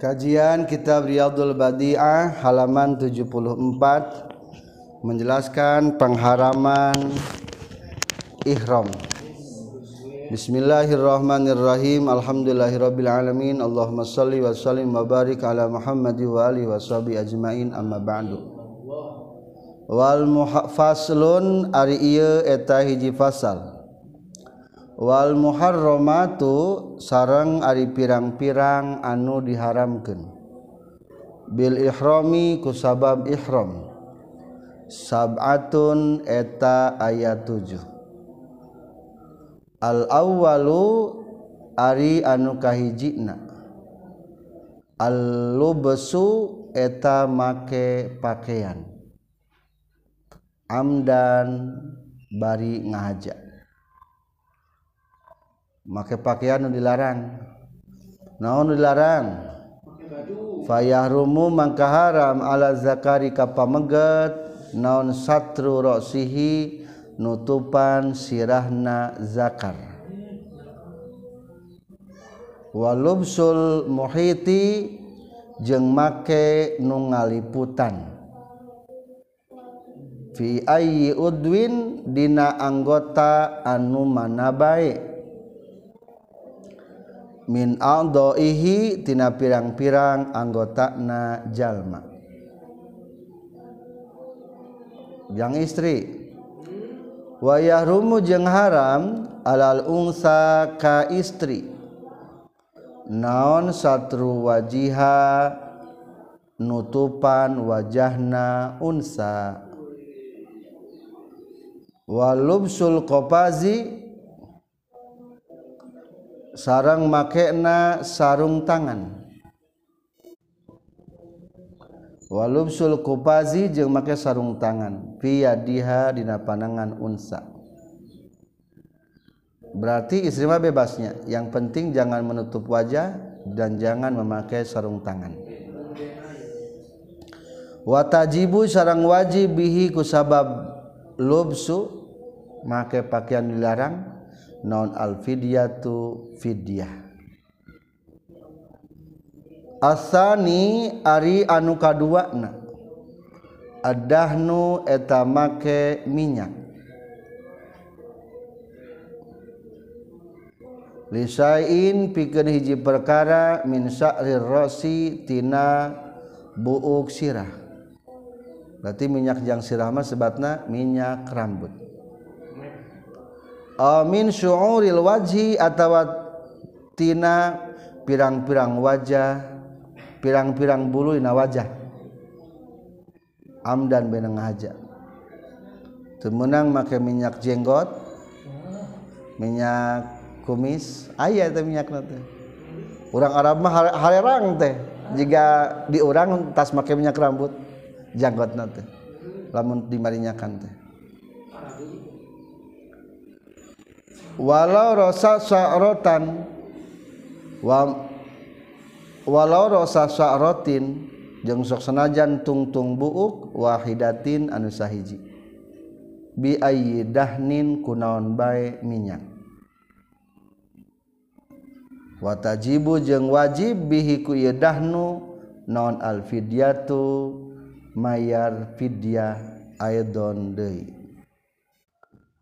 Kajian Kitab Riyadul Badi'ah halaman 74 menjelaskan pengharaman ihram. Bismillahirrahmanirrahim. Alhamdulillahirabbil alamin. Allahumma shalli wa sallim wa barik ala Muhammad wa alihi washabi ajmain amma ba'du. Wal muhafaslun ari ieu eta hiji fasal. Wal muharramatu sarang ari pirang-pirang anu diharamkan Bil ihrami kusabab ihram. Sab'atun eta ayat 7 Al awwalu ari anu kahijina. Al lubsu eta make pakaian amdan bari ngajak make pakaian dilarang. Naon dilarang? Fayahrumu mangka haram ala zakari kapameget. Naon satru rosihi nutupan sirahna zakar. Walubsul muhiti jeung make nu ngaliputan. Fi ayyi udwin dina anggota anu mana baik min adaihi tina pirang-pirang anggota na jalma. Yang istri. Wayah rumu jeng haram alal unsa ka istri. Naon satru wajiha nutupan wajahna unsa walubsul kopazi sarang makena sarung tangan. Walubsul kupazi jeung make sarung tangan. Via diha dina panangan unsa. Berarti istri mah bebasnya. Yang penting jangan menutup wajah dan jangan memakai sarung tangan. Watajibu sarang wajib bihi kusabab lubsu make pakaian dilarang non alfidyatu fidyah. Asani ari anu kaduana. Adahnu eta make minyak. Lisain pikeun hiji perkara min sa'rir rasi tina buuk sirah. Berarti minyak jang sirah mah sebatna minyak rambut. min syu'uril wajhi atawa tina pirang-pirang wajah pirang-pirang bulu dina wajah. Amdan benang haja temenang make minyak jenggot minyak kumis ayah teh minyak nanti orang Arab mah halerang teh. Jika diurang tas make minyak rambut janggot nanti lamun dimarinyakan teh. walau rasa sa'rotan wa walau rasa sa'rotin jeung sok senajan tungtung buuk wahidatin anu sahiji. Bi ayyi dahnin kunaon bae minyak. Watajibu jeung wajib bihi ku ieu dahnu non alfidyatu mayar fidyah aidon deui.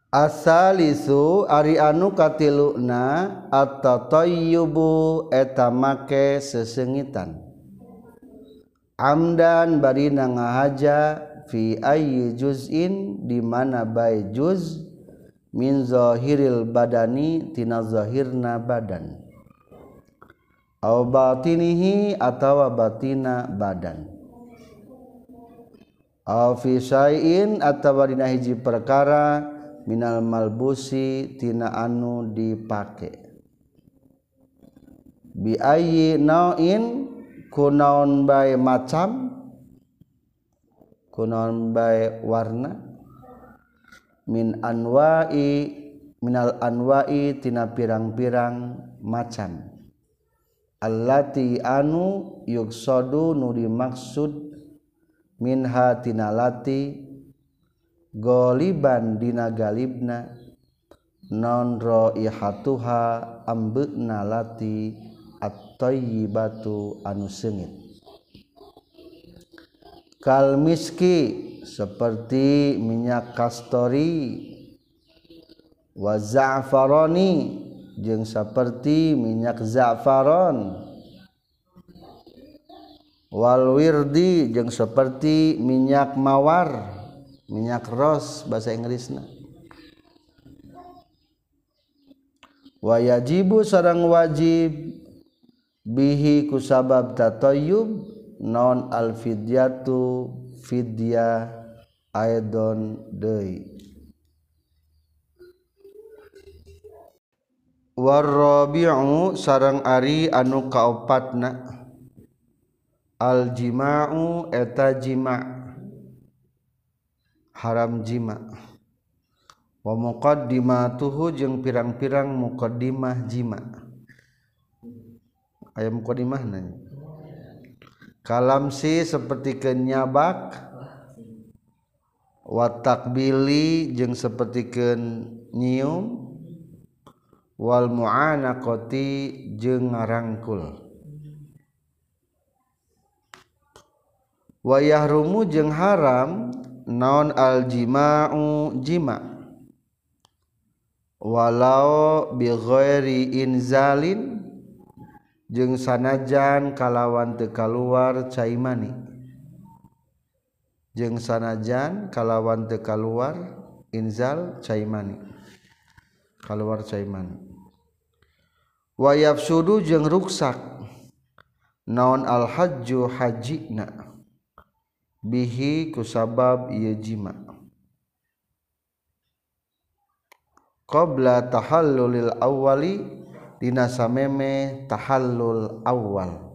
asalisu ari anu katiluna atatoyubu eta make sesengitan. Amdan bari ngahaja fi ayyi juz'in di mana bae juz min zahiril badani tina zahirna badan. Aw batinihi atawa batina badan. Aw fi syai'in atawa dina hiji perkara minal malbusi tina anu dipake. Biayi nain kunaon bae macam kunaon bae warna. Min anwa'i minal anwa'i tina pirang-pirang macam. Allati anu yuksadu nu dimaksud minha tina lati goliban dina galibna nonroihatuha ambekna lati at-tayyibatu anu sengit kal miski seperti minyak kastori wa za'faroni jeung seperti minyak za'faron. Wal wirdi jeung seperti minyak mawar. minyak ros bahasa Inggrisna wayajibu sarang wajib bihi kusabab tatoyub non alfidyatu fidya aidon deui. Warrabi'u sarang ari anu kaopatna. Aljima'u eta jima' haram jima' wa muqaddimatuhu jeung pirang-pirang muqaddimah jima' aya muqaddimah nanya. Kalam si seperti kenyabak. Watakbili jeung seperti nyium wal mu'anaqati jeung ngarangkul. Wa yahrumu jeung haram naon aljima'u jima? Walau bighairi inzalin jeung sanajan kalawan teu kaluar cai mani. Jeung sanajan kalawan teu kaluar inzal cai mani. Kaluar cai mani. Wa yafsudu jeung ruksak. Naon al hajju hajina bihi kusabab ieu jima. Qabla tahallulil awwali dina sameme tahallul awal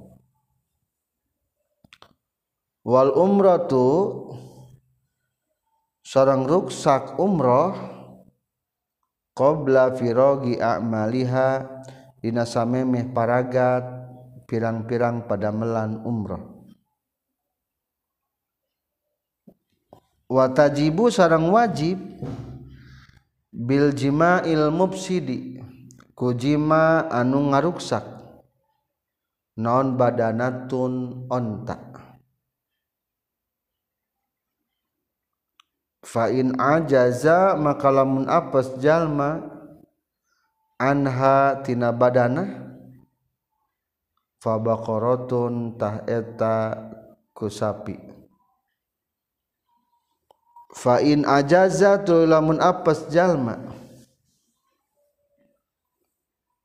wal umratu sareng ruksak umroh qabla firogi a'maliha samemeh paragat pirang-pirang pada melan watajibu sarang wajib Biljima ilmubsidi kujima anu ngaruksak. Non badanatun ontak fain ajaza maka lamun apes jalma anha tina badana fabaqaratun tah eta kusapi fa in ajaza tu lamun apes jalma.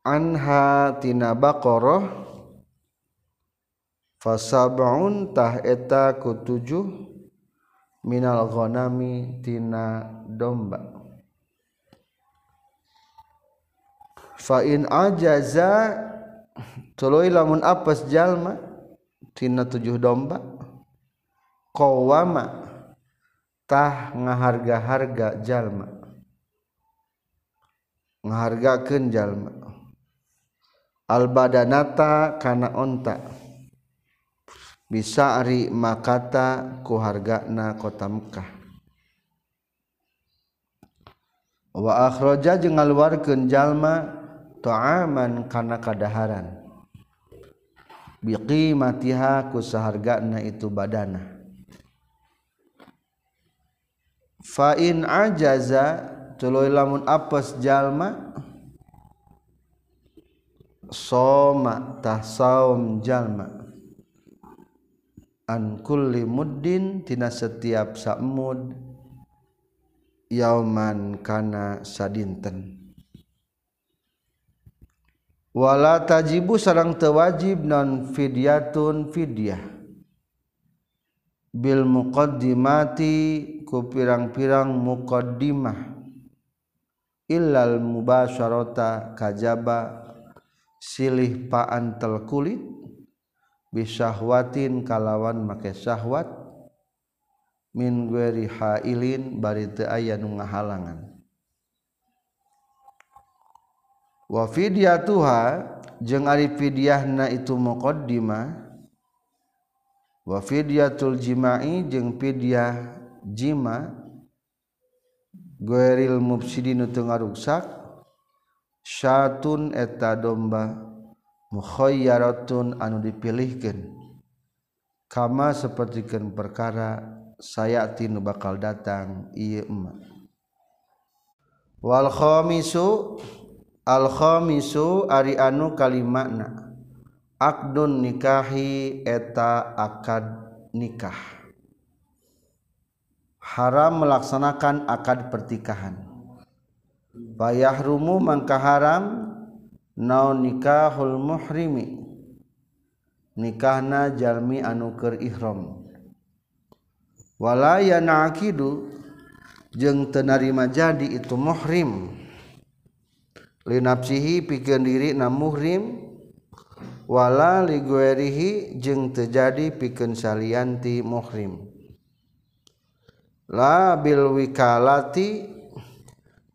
Anha tina baqarah. Fasab'un tah eta kutujuh minal ghanami tina domba. Fain ajaza tuluy lamun apes jalma tina tujuh domba. Qawama tah ngaharga-harga jalma. Ngahargakeun jalma. Albadanata kana onta. Bisa ari makata ku hargana kota Mekah. Wa akhraja jeung ngaluarkeun jalma ta'aman kana kadaharan. Biqimatiha ku sahargana itu badana. Fa in ajaza tuluy lamun apes jalma soma tahsaum jalma. An kulli muddin tina setiap samud yauman kana sadinten. Wala tajibu sarang tewajib non fidyatun fidyah. Bil muqaddimati ku pirang-pirang muqaddimah. Illal mubasyarata kajaba silih paantel kulit bisyahwatin kalawan make syahwat min gueri hailin bari teu aya nu ngahalangan. Wa fidyatuha jeung ari fidyahna itu muqaddimah wa fidyatul jima'i jeung fidyah jima goeril mufsidin teu ngaruksak syatun eta domba mukhayyaratun anu dipilihkeun. Kama sapertikeun perkara sayati nu bakal datang ieu emak. Wal khamisu al khamisu ari anu kalimakna akdun nikahi eta akad nikah. Haram melaksanakan akad pertikahan bayahrumu mangka haram naon nikahul muhrimi. Nikahna jalmi anu keur ihram. Wala yanaqidu jeung teu narima jadi itu muhrim. Li nafsihi pikeun diri na muhrim. Wala li guerihi jeung teu jadi pikeun salianti muhrim la bil wikalati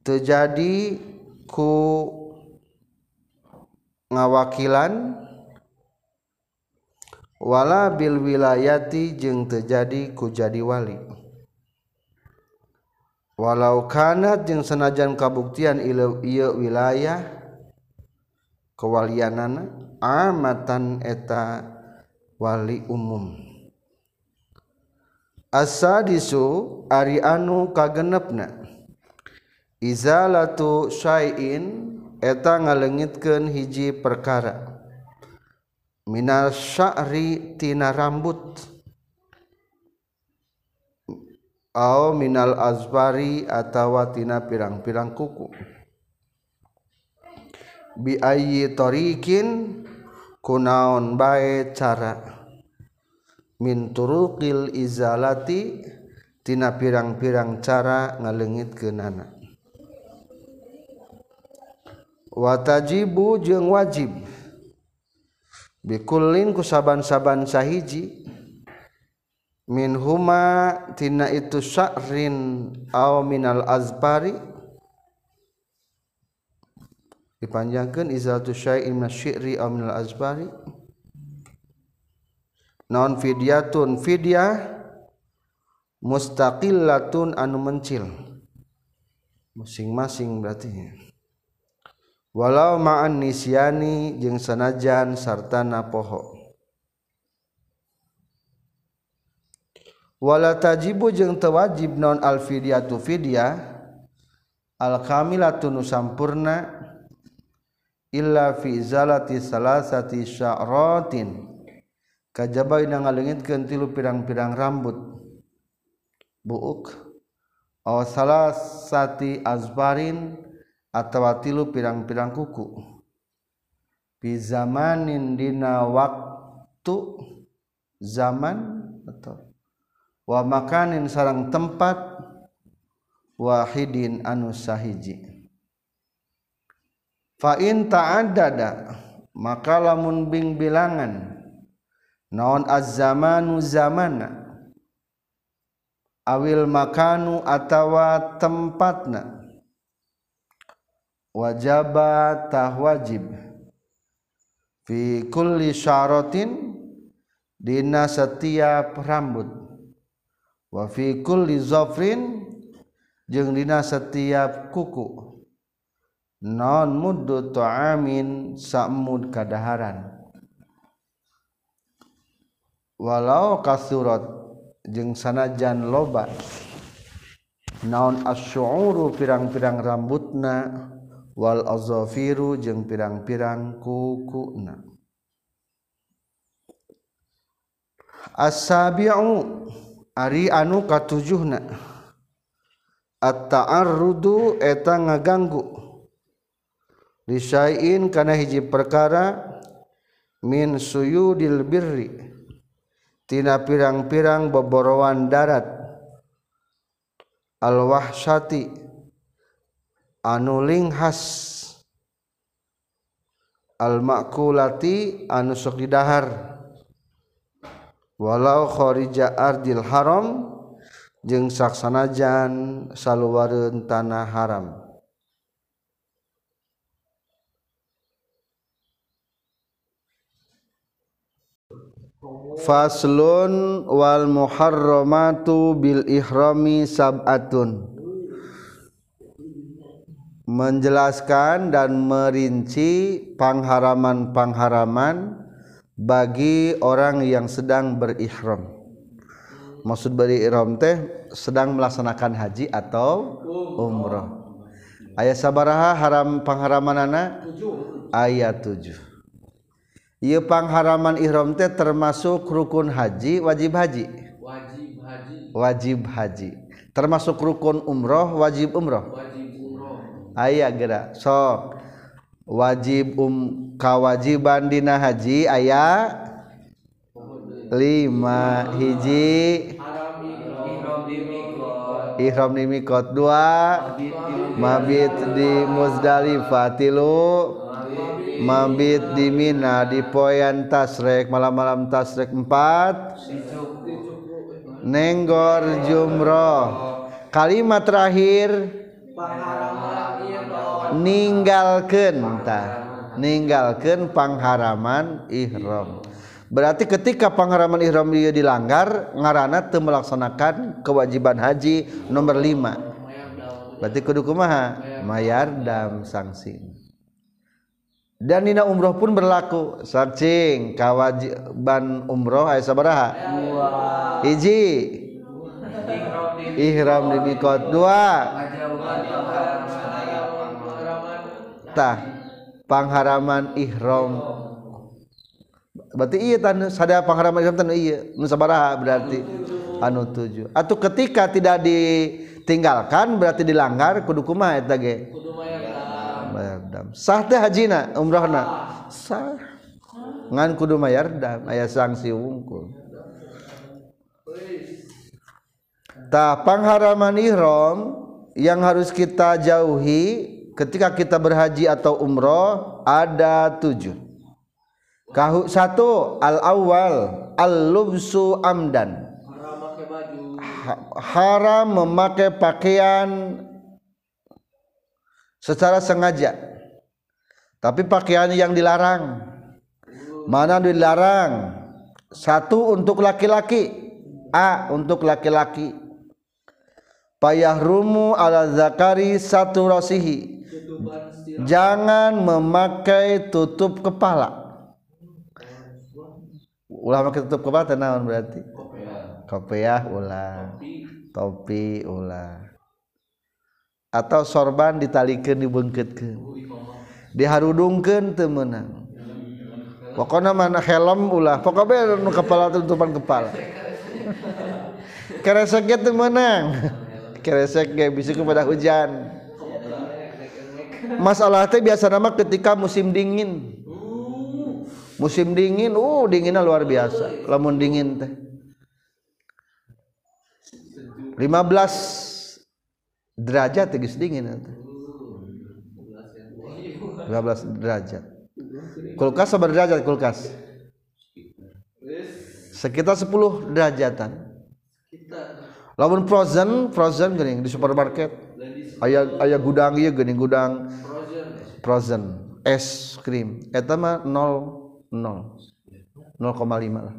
terjadi ku ngawakilan. Wala bil wilayati jeung terjadi ku jadi wali. Walau kanat jeung senajan kabuktian ieu wilayah kewalianana amatan eta wali umum. asadisu ari anu kagenepna. Izalatu syai'in eta ngalengitkeun hiji perkara. Minas sya'ri tina rambut. Au minal azbari atawa tina pirang-pirang kuku. Bi ayyi tariqin kunaon bae cara. min turuqil izalati tina pirang-pirang cara ngalengit ke watajibu jeung wajib. Bikulin ku saban-saban sahiji. Min huma tina itu sya'rin aw minal azbari. Dipanjangkeun izalatu syai'in min syi'ri aw minal azbari. Naon fidyatun fidyah mustaqillatun anu mencil. Masing-masing berarti. Walau ma'an nisyani jeung sanajan sartana poho. Wala tajibu jeung tewajib non al fidyatu fidyah al kamilatu nu sampurna illa fi zalati salasati sya'ratin kajaba ina ngalengitkeun tilu pirang-pirang rambut. Buuk. Aw salasati azbarin tilu pirang-pirang kuku. Bizamannindina waktu zaman atau wa makanin sarang tempat Wahidin anu sahiji. Fa ta'addada maka lamun bing bilangan naon az-zamanu zamana? Awil makanu atawa tempatna? Wajaba tah wajib fi kulli syaratin dina setiap rambut. Wa fi kulli zafrin jeung dina setiap kuku. Non muddu ta'amin sa'mud kadaharan? walau kasurat jeung sanajan loba naon asyuru pirang-pirang rambutna wal azofiru jeung pirang-pirang kukuna. Asabi'u ari anu katujuhna. At-ta'arrudu eta ngaganggu. Lisain kana hiji perkara min suyudil birri. tina pirang-pirang boborowan darat. Alwahsyati anuling khas almakulati anu sok didahar. Walau kharija ardil haram jeung saksanajan saluwareun tanah haram. Faslun wal muharramatu bil ihrami sab'atun menjelaskan dan merinci pangharaman-pangharaman bagi orang yang sedang berikhram. Maksud beri ihram teh sedang melaksanakan haji atau umrah. Ayat sabaraha haram pangharaman anak? Ayat 7. Ieu pangharaman ihram teh termasuk rukun haji, wajib haji. Wajib haji. Wajib haji. Termasuk rukun umroh, wajib umroh. Wajib umroh. Aya geura. Sok. Wajib um kawajiban dina haji aya lima hiji ihram di mikot dua mabit di muzdalifah tilu mabit di Mina di poyan tasrek malam-malam tasrek empat. Nenggor jumroh. Kalimat terakhir. Meninggalkantah meninggalkan pengharaman Iram berarti ketika pengharaman Iram dia dilanggar ngaranat itu melaksanakan kewajiban haji nomor 5 berarti kedukumaha mayardam sanksi dan Nina umroh pun berlaku. Saking kawajiban umroh ayat sabaraha? Hiji. Ihram di mikot dua. Tah pangharaman ihram. Berarti iya tan sada pangharaman ihram tan iya. Nu sabaraha berarti? Anu tujuh atau ketika tidak ditinggalkan berarti dilanggar kudu kumaha eta ge? kudu dam sah teh hajina umrahna sah. Ngan kudu mayar dam aya sanksi wungkul. Tah pangharaman ihram yang harus kita jauhi ketika kita berhaji atau umroh ada tujuh. Kahu satu al awal al lubsu amdan haram memakai pakaian secara sengaja. Tapi pakaian yang dilarang. Mana dilarang? Satu untuk laki-laki. A untuk laki-laki. Payah rumu ala zakari satu rosihi jangan memakai tutup kepala. Ulah pakai tutup kepala tenawan berarti? Kopiah ulah. Topi ulah atau sorban ditalikan dibengketkan diharudungkan temenang pokoknya mana helm ulah. Pokoknya nu kepala tutupan kepala. Kereseknya temenang keresek gak bisa kepada hujan. Masalah teh biasa nama ketika musim dingin. Musim dingin uh dinginnya luar biasa. Lamun dingin teh. 15 derajat tegis dingin teh 15 derajat. Kulkas sabar derajat kulkas? Sekitar 10 derajatan. Lamun frozen frozen gini di supermarket. Ayah ayah gudang iya gini gudang. Frozen es krim. Eta mah 0 0 0,5 lah.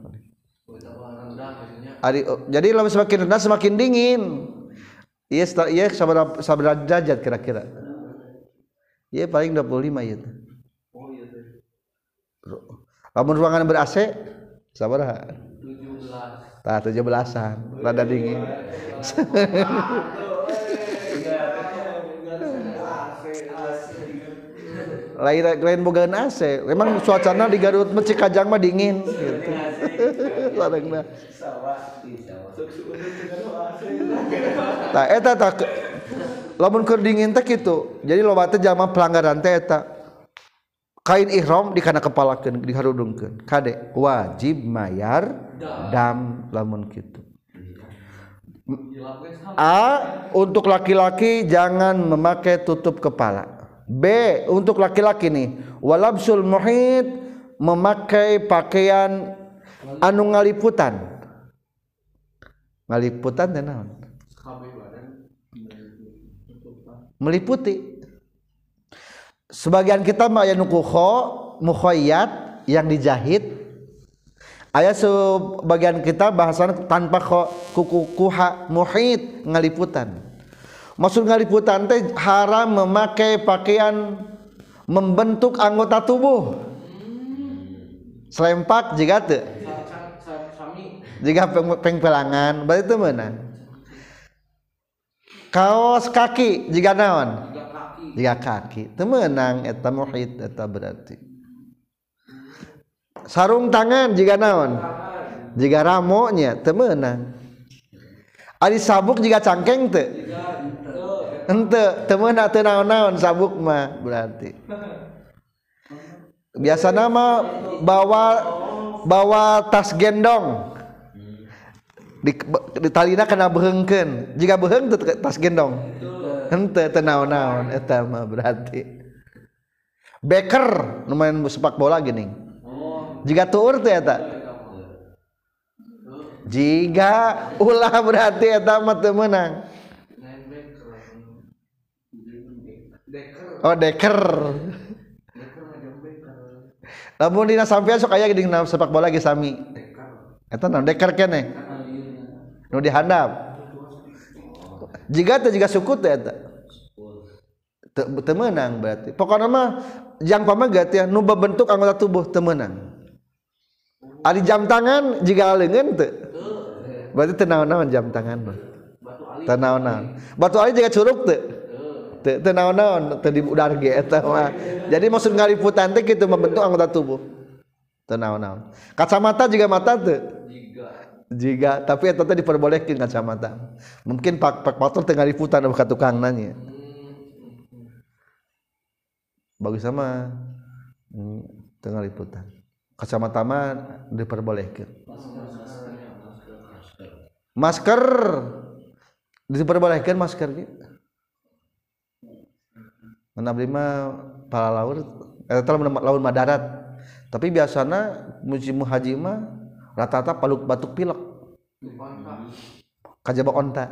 Ari, jadi kalau semakin rendah semakin dingin iya iya sabar sabar derajat kira-kira. Iya paling 25 iya. Lamun ruangan ber AC sabar 17 tah 17an rada dingin. lain lain bogaan AC memang suasana di Garut mah Cikajang mah dingin gitu. Sarengna Nah, eta tak lamun keur dingin teh kitu. Jadi loba teh jalma pelanggaran teh eta. Kain ihram di kana kepalakeun diharudungkeun. Kade wajib mayar dam lamun kitu. A untuk laki-laki jangan memakai tutup kepala. B untuk laki-laki nih walabsul muhit memakai pakaian anu ngaliputan ngaliputan teh naon? Meliputi. Sebagian kita mah aya nu mukhoyat yang dijahit. Aya sebagian kita bahasan tanpa kho kuku kuha muhit ngaliputan maksud ngaliputan teh haram memakai pakaian membentuk anggota tubuh. Selempak jiga teh jika pengpelangan berarti itu mana? Kaos kaki jika naon? Jika kaki. Temenang eta muhid eta berarti. Sarung tangan jika naon? Jika ramonya temenang Ari sabuk jika cangkeng tuh ente temen atau naon-naon sabuk mah berarti. Biasa nama bawa bawa tas gendong di, di talina kena behengken jika beheng tuh tas gendong. Ente tenaon-naon eta mah berarti. Beker lumayan sepak bola gini. Jika tuur tuh eta. Jika ulah berarti eta mah menang. Oh deker. Namun dina sampean sok aya di sepak bola ge sami. Eta naon deker kene nu dihandap jika teh jika suku teh eta. Teu meunang berarti. Pokokna mah jang pamagat ya nu bentuk anggota tubuh teu meunang ari jam tangan jika leungeun teu berarti teu naon-naon jam tangan mah. Teu naon-naon. Batu ali jika curug teu naon-naon tadi udar jadi maksud ngaliputan teh gitu membentuk anggota tubuh. Tenaon-naon kacamata juga mata tuh jika tapi itu tadi diperbolehkan kacamata. Mungkin pak pak motor tengah liputan bukan tukang nanya. Bagus sama. Hmm, tengah liputan kacamata mah diperbolehkan masker. Diperbolehkan masker gitu menabli mah pala laur eta eh, laun madarat. Tapi biasanya musim haji mah rata-rata paluk batuk pilek. Kajaba onta.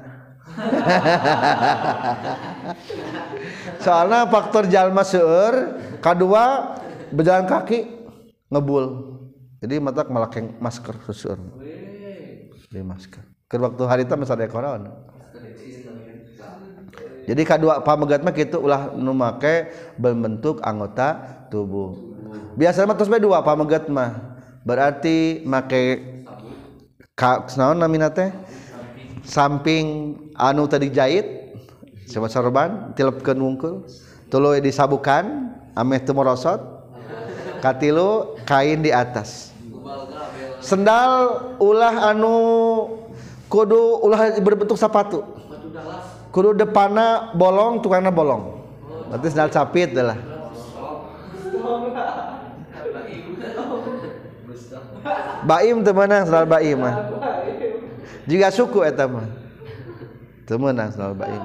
Soalnya faktor jalma seur kedua berjalan kaki ngebul. Jadi mata melakeng masker seur di masker. Ke waktu hari itu masih ada corona jadi kedua pamegat mah gitu ulah nu make berbentuk anggota tubuh. Biasanya mah terus dua pamegat mah berarti make naon namina teh samping anu tadi jahit sama sorban? Tilepkeun wungkul. Tuluy disabukan ameh teu morosot. Katilu kain di atas. Sendal ulah anu kudu ulah berbentuk sepatu kudu depana bolong tukangna bolong. Berarti sendal capit adalah Baim temenang sendal baim mah jika suku eta mah. Temenang sendal baim.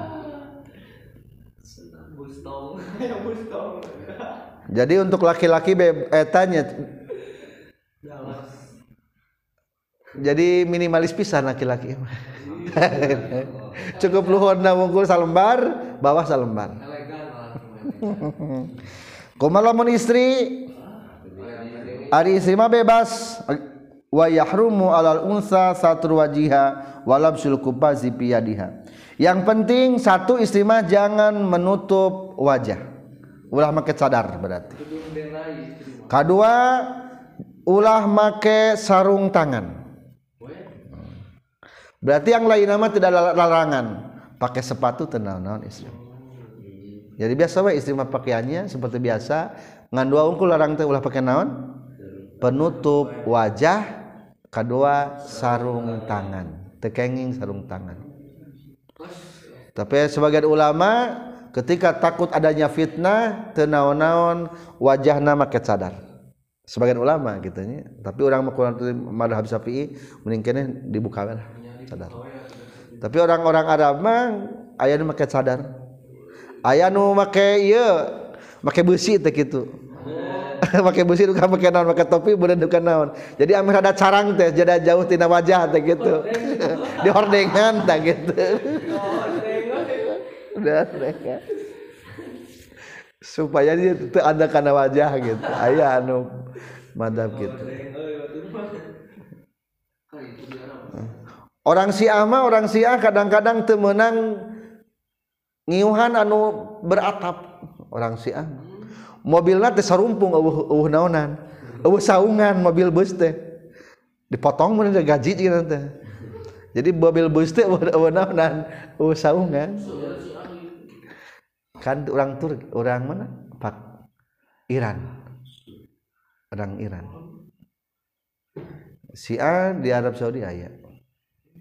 Jadi untuk laki-laki etanya jadi minimalis pisan laki-laki. Cukup luhur wungkul salembar bawah salembar. Kumaha lamun istri ari istri mah bebas. Wa yahrumu alal unsa satru wajiha walabsul kubazi piyadiha yang penting satu istri mah jangan menutup wajah. Ulah make cadar berarti. Kedua ulah make sarung tangan. Berarti yang lain nama tidak larangan. Pakai sepatu tenang naon istri jadi biasa wa istri mah pakaiannya seperti biasa. Ngan dua ungkul larang teh ulah pakai naon penutup wajah kedua sarung tangan. Tekenging sarung tangan. Tapi sebagian ulama ketika takut adanya fitnah tenaon-naon wajahna make cadar sebagian ulama gitu nya. Tapi orang makulan madhab syafi'i mending dibuka lah sadar. Tapi orang-orang Arab mah aya nu sadar. Aya nu make ieu make besi teh kitu make besi nu make naon make topi beuneu dukan naon. Jadi amir ada carang teh jadi jauh tina wajah teh gitu. Di hordengan teh gitu. Supaya dia itu ada karena wajah gitu. Ayah anu madhab gitu. Orang Syiah mah orang Syiah kadang-kadang temenang ngiuhan anu beratap. Orang Syiah mobil nanti sarumpung eueuh eueuh naonan. Eueuh saungan mobil bus teh. Dipotong mun gaji gitu teh. Jadi mobil bus teh eueuh naonan eueuh saungan. Kan orang tur orang mana? Pak Iran. Orang Iran. Syiah di Arab Saudi aya.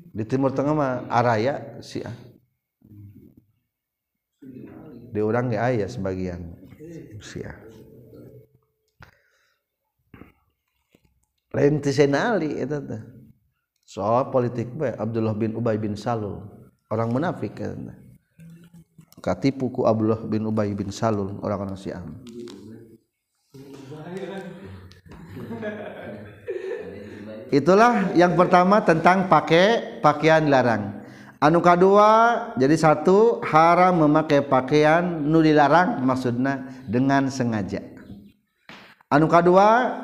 Di Timur Tengah mah araya Syiah di orang ya aya sebagian Syiah lain tisenali itu teh soal politik bae Abdullah bin Ubay bin Salul. Orang munafik kan katipu ku Abdullah bin Ubay bin Salul orang-orang Syiah. Itulah yang pertama tentang pakai pakaian larang anu kedua jadi satu haram memakai pakaian nu dilarang maksudnya dengan sengaja. Anu kedua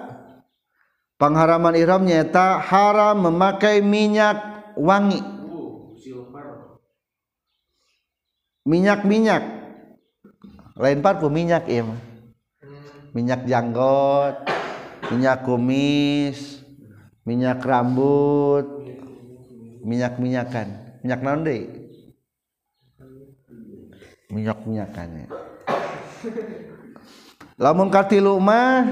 pengharaman ihram nyata haram memakai minyak wangi. Minyak-minyak. Lain parfum minyak ya minyak janggot minyak kumis minyak rambut minyak-minyakan minyak naon deui minyak-minyakannya. Lamun katilu mah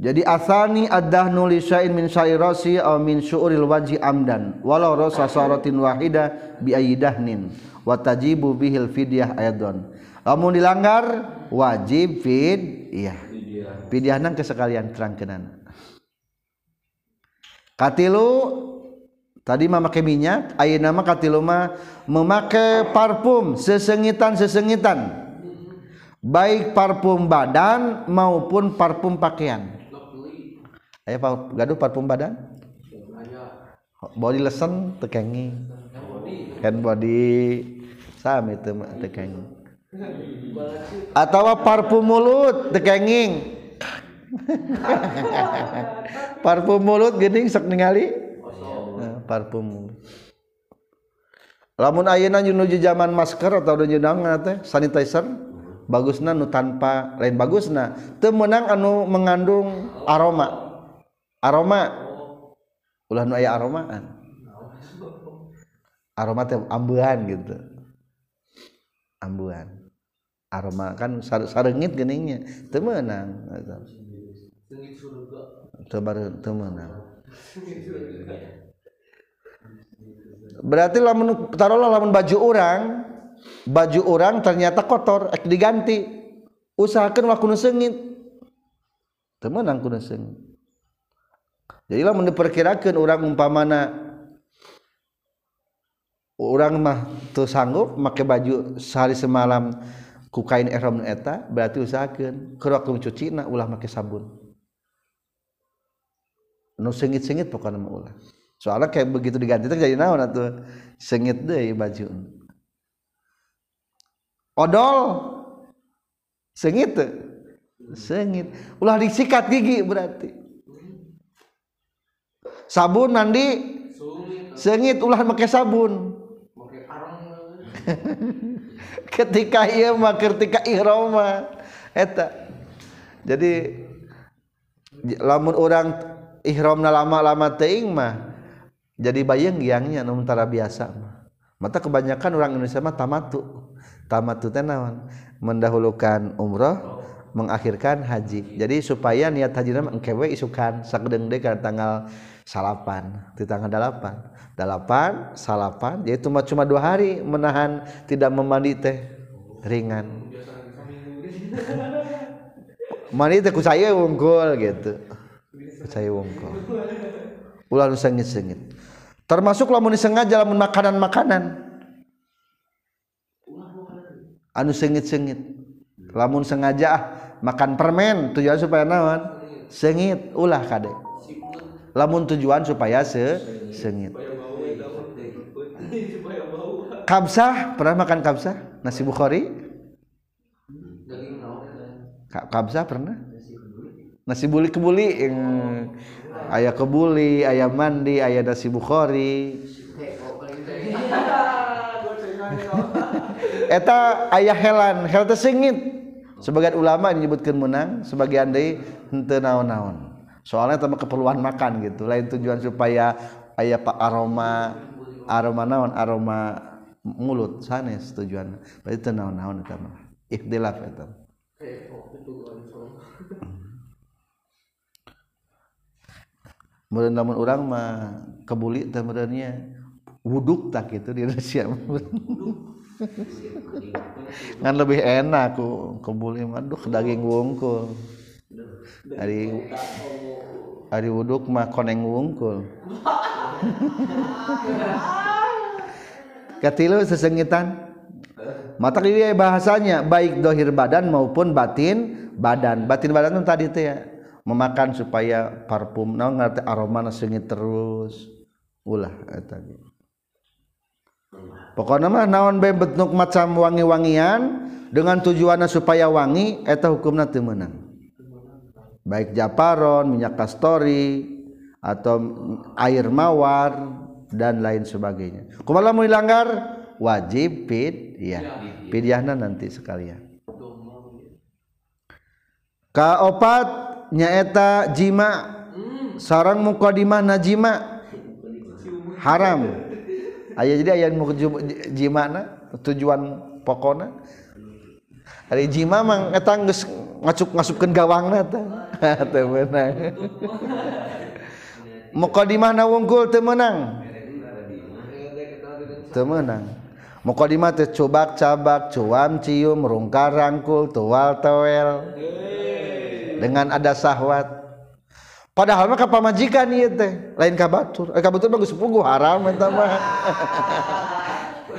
jadi asani ad-dahnu li syai'in min syairasi aw min syu'uril wajhi amdan. Walau rasa saratin wahida bi ayyidahnin wa tajibu bihil fidyah ayadun lamun dilanggar wajib fid iya fidyah nang kesekalian terangkeunana Katilu tadi mah pakai minyak, ayeuna mah katilu mah memakai parfum sesengitan-sesengitan. Baik parfum badan maupun parfum pakaian. Aya gaduh parfum badan? Body lotion tekengi. Hand body sami teu tekengi. Atau parfum mulut tekenging. parfum mulut geuning sok ningali parfum lamun ayeuna nuju zaman masker atau nuju naon teh sanitizer bagusna nu tanpa lain bagusna. Teu meunang anu mengandung aroma. Aroma. Ulah nu aya aromaan. Aroma teh ambuan gitu. Ambuan aroma kan sarengit geningnya. Teu meunang. Teu temenang berarti lamun taruhlah lamun baju orang baju orang ternyata kotor ek diganti. Usahakan waktu sengit temenang kudu sengit jadi lamun diperkirakan orang umpamana orang mah tuh sanggup pakai baju sehari semalam ku kain ihram eta berarti usahakan keur waktu cuci ulah make sabun. Nu sengit-sengit pokoknya mah ulah. Soalnya kayak begitu diganti itu jadi naon atuh. Sengit deh baju. Odol. Sengit tuh sengit. Ulah disikat gigi berarti. Sabun nanti sengit. Ulah pakai sabun. Ketika iya mah ketika ihram mah. Eta. Jadi lamun orang ihram lama-lama teing mah jadi bayang giangnya nuntara biasa mata kebanyakan orang Indonesia mah tamatu. Tamatu teh naon? Mendahulukan umroh mengakhirkan haji. Jadi supaya niat haji nama engkewe isukan. Sakedeng deh kan tanggal salapan. Di tanggal delapan delapan salapan. Jadi cuma cuma dua hari menahan tidak memandi teh. Ringan. Mandi teh saya unggul gitu. Percaya wongko ulah nu sengit-sengit termasuk lamun disengaja lamun makanan-makanan. Anu sengit-sengit. Lamun sengaja ah makan permen tujuan supaya naon? Sengit. Ulah kade. Lamun tujuan supaya se sengit. Kabsah pernah makan kabsah? Nasi bukhari? Kabsah pernah? Nasi buli kebuli ayah kebuli ayah mandi ayah nasi Bukhari eta ayah helan hel singit. Sebagian ulama menyebutkan menang sebagian dari hente naon-naon. Soalnya sama keperluan makan gitu. Lain tujuan supaya ayah pak aroma aroma naon aroma mulut. Sanes tujuan berarti naon-naon eta mah. Ikhtilaf eta Kemudian namun orang mah kebuli temennya wuduk tak gitu di Indonesia. Kan lebih enak ku kebuli mah. Duh daging wungkul. Hari hari wuduk mah koneng wungkul. Katilu sesengitan. Mata dia bahasanya baik dohir badan maupun batin badan. Batin badan itu tadi itu ya memakan supaya parfum. Nah ngerti aroma sengit terus. Ulah eta pokoknya mah naon bae bentuk macam wangi-wangian dengan tujuannya supaya wangi eta hukumna teu meunang. Baik japaron minyak kastori atau air mawar dan lain sebagainya. Kumaha mau dilanggar? Wajib pid ya pidyahna nanti sekalian. Kaopat nyaeta jima. Sarang mukadimah najima haram. Aya jadi aya jima na tujuan pokona. Hari jima mang eta geus ngasup ngasupkeun gawangna teh. Teu mukadimah na wungkul teu meunang. Mukadimah teh cabak cuam cium rungkar rangkul tual tewel dengan ada syahwat padahal mah pamajikan ieu teh lain ka batur. Eh, ka batur mah geus puguh haram eta mah.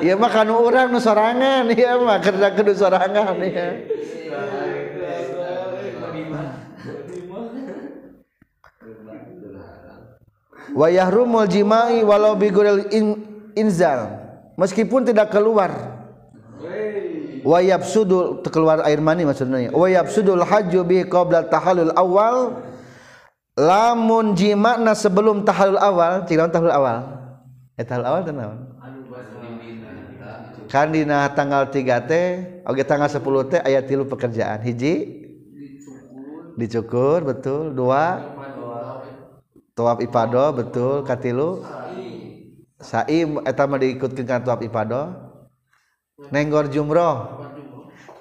Ieu mah kanu urang nu sorangan ieu mah kerja kudu sorangan ieu. Wa yahrumul jima'i walau bi in, inzal. Meskipun tidak keluar wayab sudul keluar air mani maksudnya. Wayab sudul haju bi qabla tahalul awal. Lamun jima'na sebelum tahalul awal cina tahalul awal. Eh tahalul awal naon kan dina tanggal 3 teh oge tanggal 10 teh aya tilu pekerjaan. Hiji? Dicukur betul. Dua? Tuap ipado betul. Katilu sa'i. Eta mah diikutkeun ka tuap ipado nenggor jumroh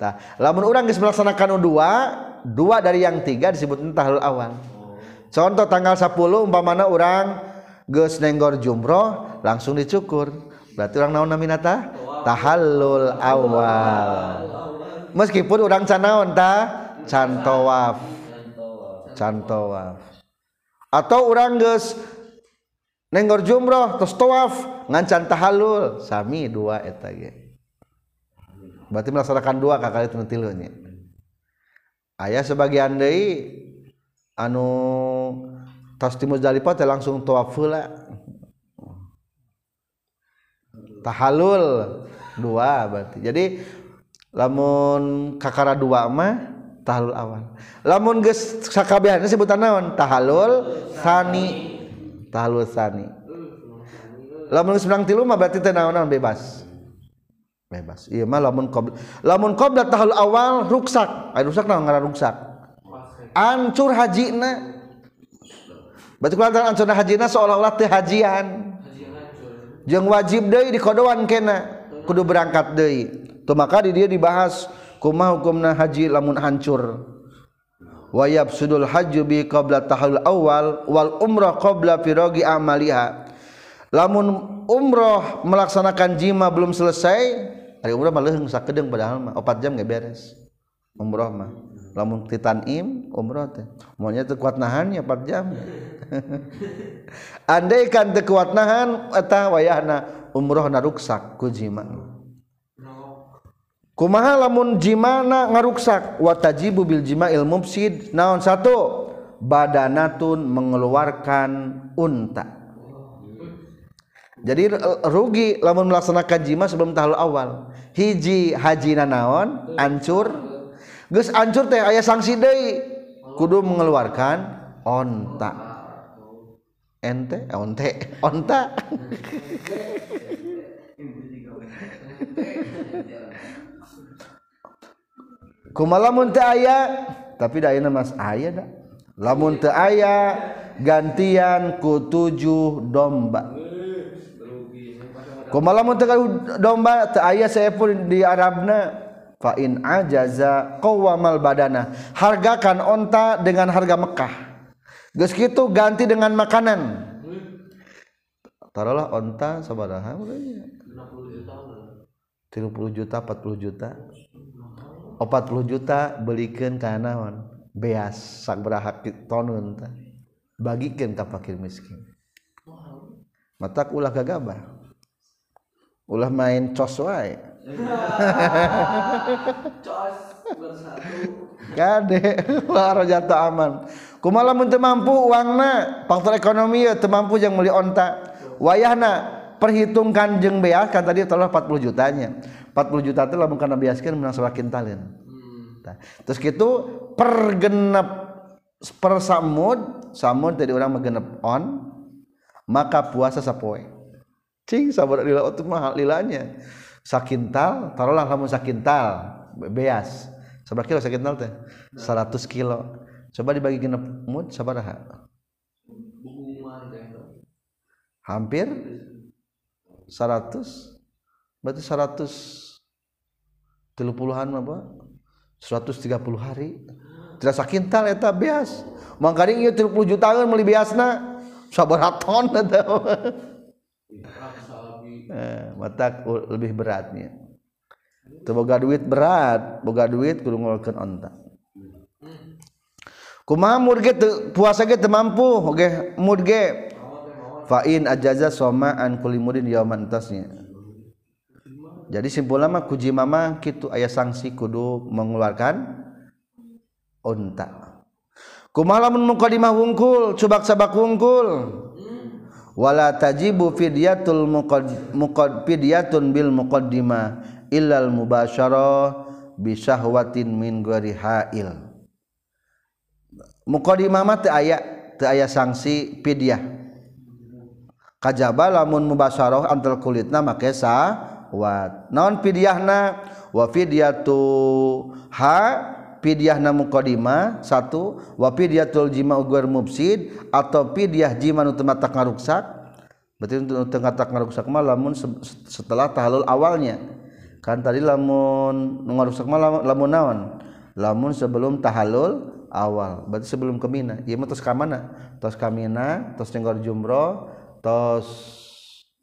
Nah, lamun orang geus melaksanakan dua, dua dari yang tiga disebut tahlul awal. Contoh tanggal 10 umpamana orang geus nenggor jumroh langsung dicukur. Berarti orang naon namina tah? Tahallul awal. Meskipun orang canaon tah cantowaf. Cantowaf. Atau orang geus nenggor jumroh terus tawaf ngancan tahallul sami dua eta ge. Berarti melaksanakan dua kakak itu tilunya ayah sebagian dari anu tas di Muzdalifah teh langsung tawaf lah. Tahalul dua berarti. Jadi lamun kakara dua mah tahalul awal. Lamun geus sakabehan sebutan naon? Tahalul sani. Tahalul sani. Lamun geus tilu mah berarti naon bebas bebas. Iya mah lamun qabla lamun qabla tahul awal ruksak. Ay ruksak naon ngaran ruksak? Ancur hajina. Berarti kulantaran ancurna hajina? Seolah-olah teh hajian. Jeung wajib deui dikodoan kena. Kudu berangkat deui. Tuh maka di dia dibahas kumaha hukumna haji lamun hancur? Wa yabsudul hajju bi qabla tahul awal wal umrah qabla firagi amaliha. Lamun umroh melaksanakan jima belum selesai Ari umrah mah leuheung sakedeung padahal mah 4 jam ge beres. Umrah mah. Lamun ti tanim umrah teh. Moalnya teu kuat nahannya 4 jam. Andai kan teu kuat nahan eta wayahna umrahna ruksak ku jima. Kumaha lamun jimana ngaruksak wa tajibu bil jima ilmu mufsid naon satu badanatun mengeluarkan unta jadi rugi lamun melaksanakan jima sebelum tahun awal. Hiji haji naon ancur. Gus ancur teh ayah sanksi deui. Kudu mengeluarkan onta. Ente onte onta. Kumalamun teu aya tapi da mas aya da. Lamun teu aya gantian ku tujuh domba kumalamun teu domba teu aya pun di Arabna. Fa in ajaza qawamal badana. Hargakan onta dengan harga Mekah. Geus kitu ganti dengan makanan. Taruhlah onta sabaraha. 30 juta 40 juta. 40 juta belikan kanawan beas sak berhak tonun bagikan ke fakir miskin. Mata ulah gagabah ulah main cos wae. Kade waro jatuh aman. Kumaha mun teu mampu uangna faktor ekonomi ya teu mampu yang meuli onta. Wayahna perhitungkan jeng beas kan tadi telah 40 jutanya. 40 juta itu lamun karena biaskan menang selakin talin hmm. terus gitu pergenep per samud samud tadi orang mengenep on maka puasa sapoe cing sabar lila itu mahal lilanya. Sakintal taruhlah kamu sakintal beas. Seberapa kilo sakintal teh? 100 kilo. Coba dibagi genep mut sabaraha hampir 100 berarti 100 30-an apa 130 hari. Tidak sakintal eta beas. Mangkari ieu 30 jutaan meuli beasna. Sabaraha ton eta eh, mata lebih beratnya teu boga duit berat boga duit kudu ngolkeun onta. Kumaha murge puasa ge teu mampu oge murge fa'in ajaza soma an kulli mudin yauman tasnya. Jadi simpul lama kuji mama kitu ayah sanksi kudu mengeluarkan unta kumaha lamun muqaddimah wungkul cubak sabak wungkul wala tajibu fidyatul muqad fidyatun bil muqaddimah illal mubasyarah bi syahwatin min ghairi hail. Muqaddimah mah teu aya teu aya sanksi fidyah. Kajaba lamun mubasyaroh antar kulitna make sawat naon fidyahna? Wa fidyatu ha fidyahna muqaddimah satu. Wa fidyatul jima ugur mubsid atau fidyah jima nu teu ngaruksak. Berarti untuk teu ngaruksak mah lamun setelah tahalul awalnya. Kan tadi lamun ngaruksak mah lamun naon? Lamun sebelum tahalul awal. Berarti sebelum ke Mina. Ieu mah tos ka mana? Tos ka Mina tos cenggor jumroh tos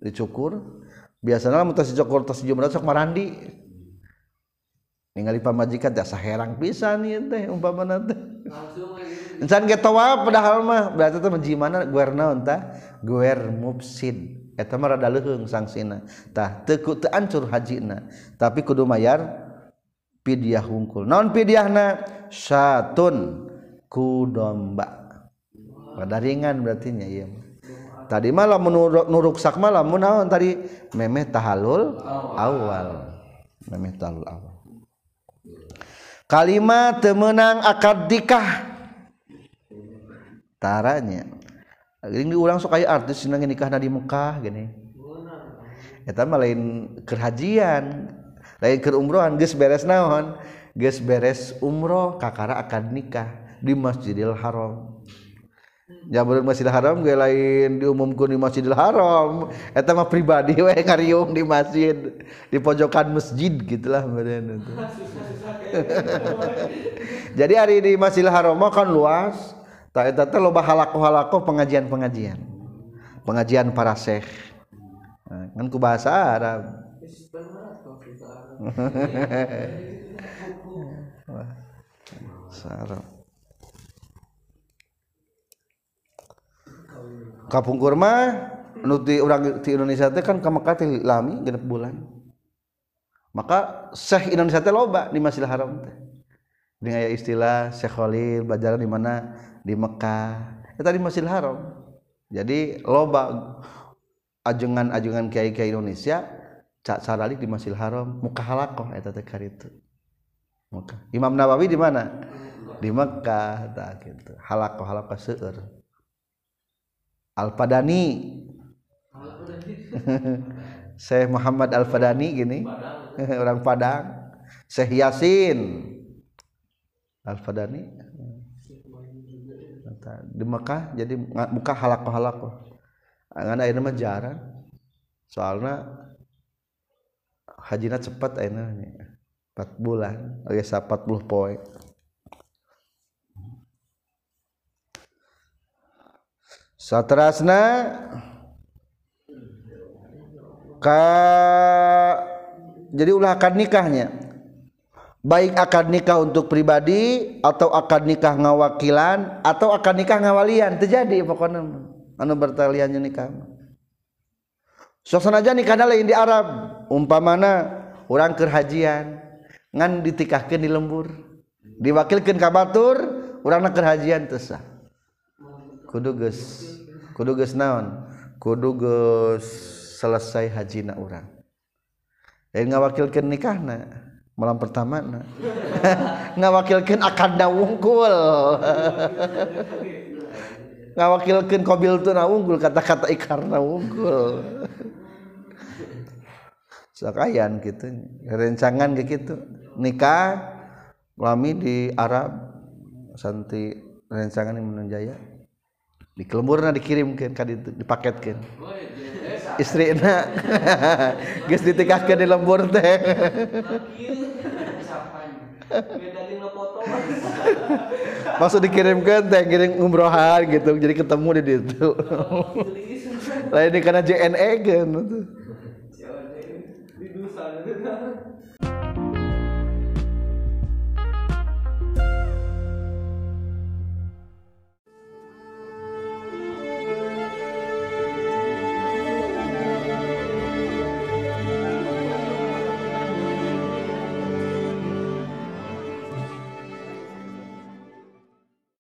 dicukur. Biasanya lamun tos dicukur tos jumrah sok marandi ningali pamajikan teh saherang pisan ieu teh umpamana teh. Encan ge tawaf padahal mah berarti teh menjimana guer naon tah? Guer mufsid eta mah rada leuheung sangsina. Tah teu teu ancur hajina. Tapi kudu mayar pidyah hungkul naon pidyahna? Satun ku domba. Pada ringan berarti nya ieu tadi malam menurut nuruksak malam mun naon tadi? Memeh tahalul awal. Memeh tahalul awal. kalimat temenang akad nikah taranya. Ini diulang sok aya artis senang nikah di Mekah gini. Eta mah lain kerhajian lain keur umrohan geus beres naon? Geus beres umroh kakara akad nikah di Masjidil Haram. Jabar Masjidil Haram gue lain diumumkan di Masjidil Haram. Eta mah pribadi we ngariung di masjid di pojokan masjid gitulah meureun itu. Jadi hari di Masjidil Haram kan luas. Tak eta teh loba halako-halako pengajian-pengajian. Pengajian para syekh. Nah, kan ku bahasa Arab. Sarap. kapungkurma nuti orang di Indonesia teh kan kamu teh lami genep bulan maka Syekh Indonesia teh loba di Masjidil Haram teh dengan aya istilah Syekh Khalil bajalan di mana di Mekah eta di Masjidil Haram jadi loba ajengan-ajengan kiai-kiai Indonesia cak saralik di Masjidil Haram muka halakoh eta teh karitu Muka. Imam Nawawi di mana? Di Mekah, tak gitu. Halakoh halakoh seueur. Al-Fadani. Syekh Muhammad Al-Fadani gini. Orang Padang. Syekh Yasin. Al-Fadani. Di Mekah jadi buka halakoh halakoh ngan ayeuna mah jarang. Soalna hajina cepat ayeuna 4 bulan. Biasa 40 poin satrasna ka jadi ulah akad nikahnya. Baik akad nikah untuk pribadi atau akad nikah ngawakilan atau akad nikah ngawalian terjadi pokoknya anu bertaliannya nikah. Suasana aja nikah lain di Arab. Umpamana orang kerhajian ngan ditikahkan di lembur diwakilkan kabatur orang kerhajian tesah kudu geus kudu geus naon? Kudu geus selesai hajina urang. Lain ngawakilkeun nikahna? Malam pertama na. ngawakilkeun akadna wungkul ngawakilkeun qabil tuna unggul kata-kata ikarna unggul. Sakayan gitu rencangan kayak gitu nikah lami di Arab santi rencangan di Menunjaya di kelemburna dikirimkan kan dipaketkan istri na. Geus ditikahkeun di lembur teh. Maksud dikirimkan teh kirim umrohan gitu jadi ketemu di situ. Lain ini karena JNE kan